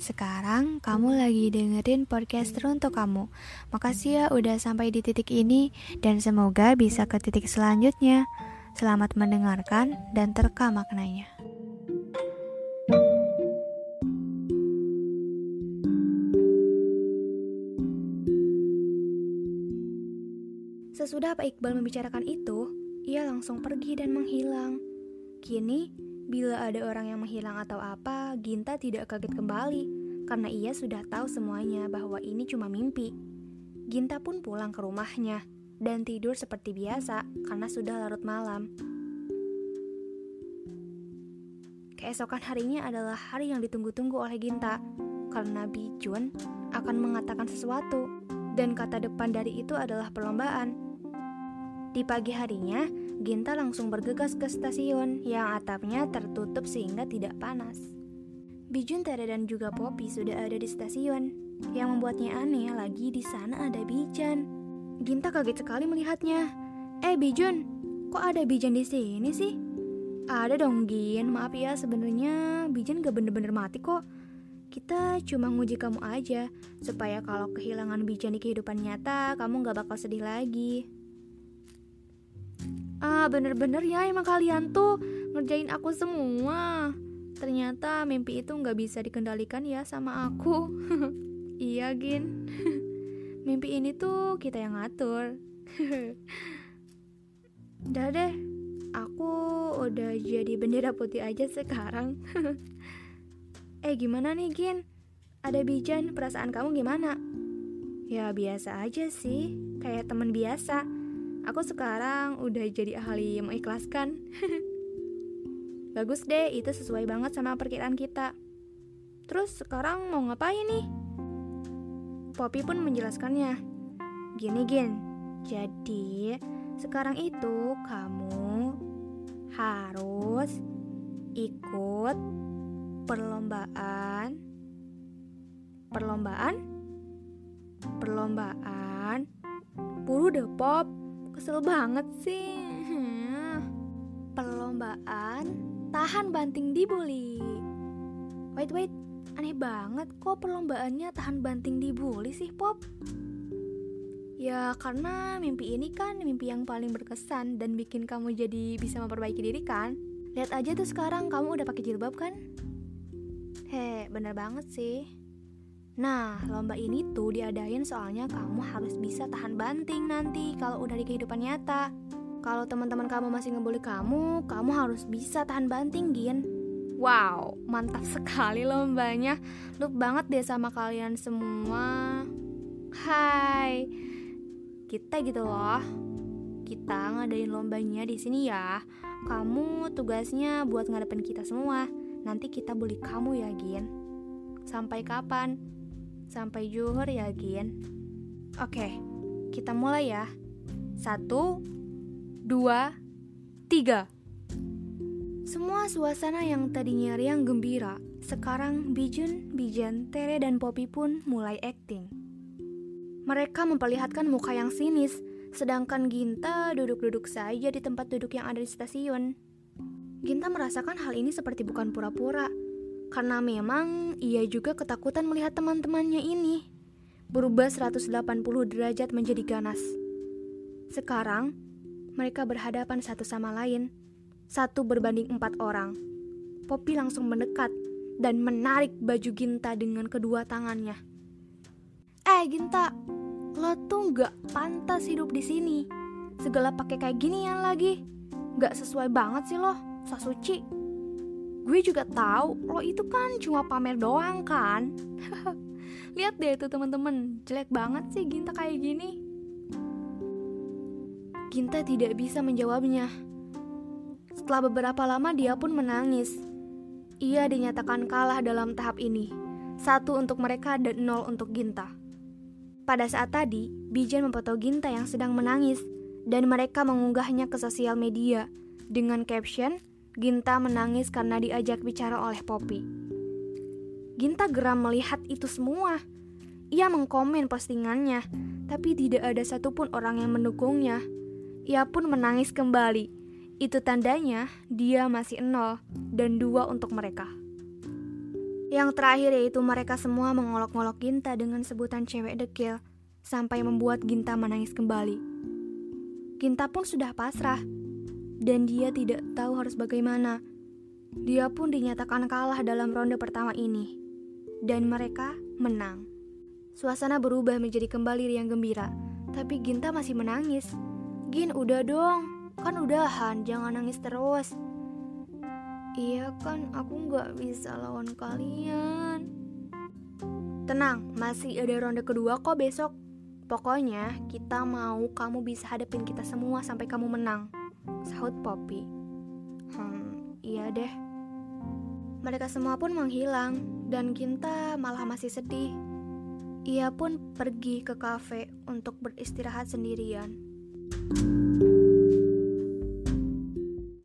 Sekarang kamu lagi dengerin podcast untuk kamu. Makasih ya udah sampai di titik ini dan semoga bisa ke titik selanjutnya. Selamat mendengarkan dan terka maknanya. Sesudah Pak Iqbal membicarakan itu, ia langsung pergi dan menghilang. Kini, bila ada orang yang menghilang atau apa, Ginta tidak kaget kembali karena ia sudah tahu semuanya bahwa ini cuma mimpi. Ginta pun pulang ke rumahnya dan tidur seperti biasa karena sudah larut malam. Keesokan harinya adalah hari yang ditunggu-tunggu oleh Ginta karena Bijun akan mengatakan sesuatu dan kata depan dari itu adalah perlombaan. Di pagi harinya, Ginta langsung bergegas ke stasiun yang atapnya tertutup sehingga tidak panas. Bijun, Tere, dan juga Poppy sudah ada di stasiun. Yang membuatnya aneh lagi di sana ada Bijan. Ginta kaget sekali melihatnya. Eh Bijun, kok ada Bijan di sini sih? Ada dong Gin, maaf ya sebenarnya Bijan gak bener-bener mati kok. Kita cuma nguji kamu aja, supaya kalau kehilangan Bijan di kehidupan nyata, kamu gak bakal sedih lagi. Ah, bener-bener ya emang kalian tuh ngerjain aku semua. Ternyata mimpi itu nggak bisa dikendalikan ya sama aku. iya, Gin. mimpi ini tuh kita yang ngatur. Udah deh, aku udah jadi bendera putih aja sekarang. eh, gimana nih, Gin? Ada Bijan, perasaan kamu gimana? Ya, biasa aja sih, kayak teman biasa. Aku sekarang udah jadi ahli mengikhlaskan. Bagus deh, itu sesuai banget sama perkiraan kita. Terus sekarang mau ngapain nih? Poppy pun menjelaskannya. Gini, Gin. Jadi, sekarang itu kamu harus ikut perlombaan perlombaan perlombaan buru deh pop kesel banget sih perlombaan tahan banting di bully. Wait, wait, aneh banget kok perlombaannya tahan banting di bully sih, Pop? Ya karena mimpi ini kan mimpi yang paling berkesan dan bikin kamu jadi bisa memperbaiki diri kan. Lihat aja tuh sekarang kamu udah pakai jilbab kan? He, bener banget sih. Nah, lomba ini tuh diadain soalnya kamu harus bisa tahan banting nanti kalau udah di kehidupan nyata. Kalau teman-teman kamu masih ngebully kamu, kamu harus bisa tahan banting, Gin. Wow, mantap sekali lombanya. Lup banget deh sama kalian semua. Hai. Kita gitu loh. Kita ngadain lombanya di sini ya. Kamu tugasnya buat ngadepin kita semua. Nanti kita bully kamu ya, Gin. Sampai kapan? Sampai juhur ya, Gin. Oke, kita mulai ya. Satu, dua, tiga. Semua suasana yang tadinya riang gembira, sekarang Bijun, Bijan, Tere, dan Poppy pun mulai acting. Mereka memperlihatkan muka yang sinis, sedangkan Ginta duduk-duduk saja di tempat duduk yang ada di stasiun. Ginta merasakan hal ini seperti bukan pura-pura, karena memang ia juga ketakutan melihat teman-temannya ini berubah 180 derajat menjadi ganas. Sekarang, mereka berhadapan satu sama lain, satu berbanding empat orang. Poppy langsung mendekat dan menarik baju Ginta dengan kedua tangannya. Eh Ginta, lo tuh gak pantas hidup di sini. Segala pakai kayak ginian lagi. Gak sesuai banget sih lo, Sasuci. Gue juga tahu lo itu kan cuma pamer doang kan. Lihat deh tuh temen-temen, jelek banget sih Ginta kayak gini. Ginta tidak bisa menjawabnya. Setelah beberapa lama dia pun menangis. Ia dinyatakan kalah dalam tahap ini. Satu untuk mereka dan nol untuk Ginta. Pada saat tadi, Bijan memfoto Ginta yang sedang menangis dan mereka mengunggahnya ke sosial media dengan caption Ginta menangis karena diajak bicara oleh Poppy. Ginta geram melihat itu semua. Ia mengkomen postingannya, tapi tidak ada satupun orang yang mendukungnya. Ia pun menangis kembali. Itu tandanya dia masih nol dan dua untuk mereka. Yang terakhir yaitu mereka semua mengolok-olok Ginta dengan sebutan cewek dekil, sampai membuat Ginta menangis kembali. Ginta pun sudah pasrah, dan dia tidak tahu harus bagaimana. Dia pun dinyatakan kalah dalam ronde pertama ini, dan mereka menang. Suasana berubah menjadi kembali riang gembira, tapi Ginta masih menangis. Gin, udah dong, kan udahan, jangan nangis terus. Iya kan, aku nggak bisa lawan kalian. Tenang, masih ada ronde kedua kok besok. Pokoknya kita mau kamu bisa hadapin kita semua sampai kamu menang. Sahut Poppy. Hmm, iya deh. Mereka semua pun menghilang dan Kinta malah masih sedih. Ia pun pergi ke kafe untuk beristirahat sendirian. thank you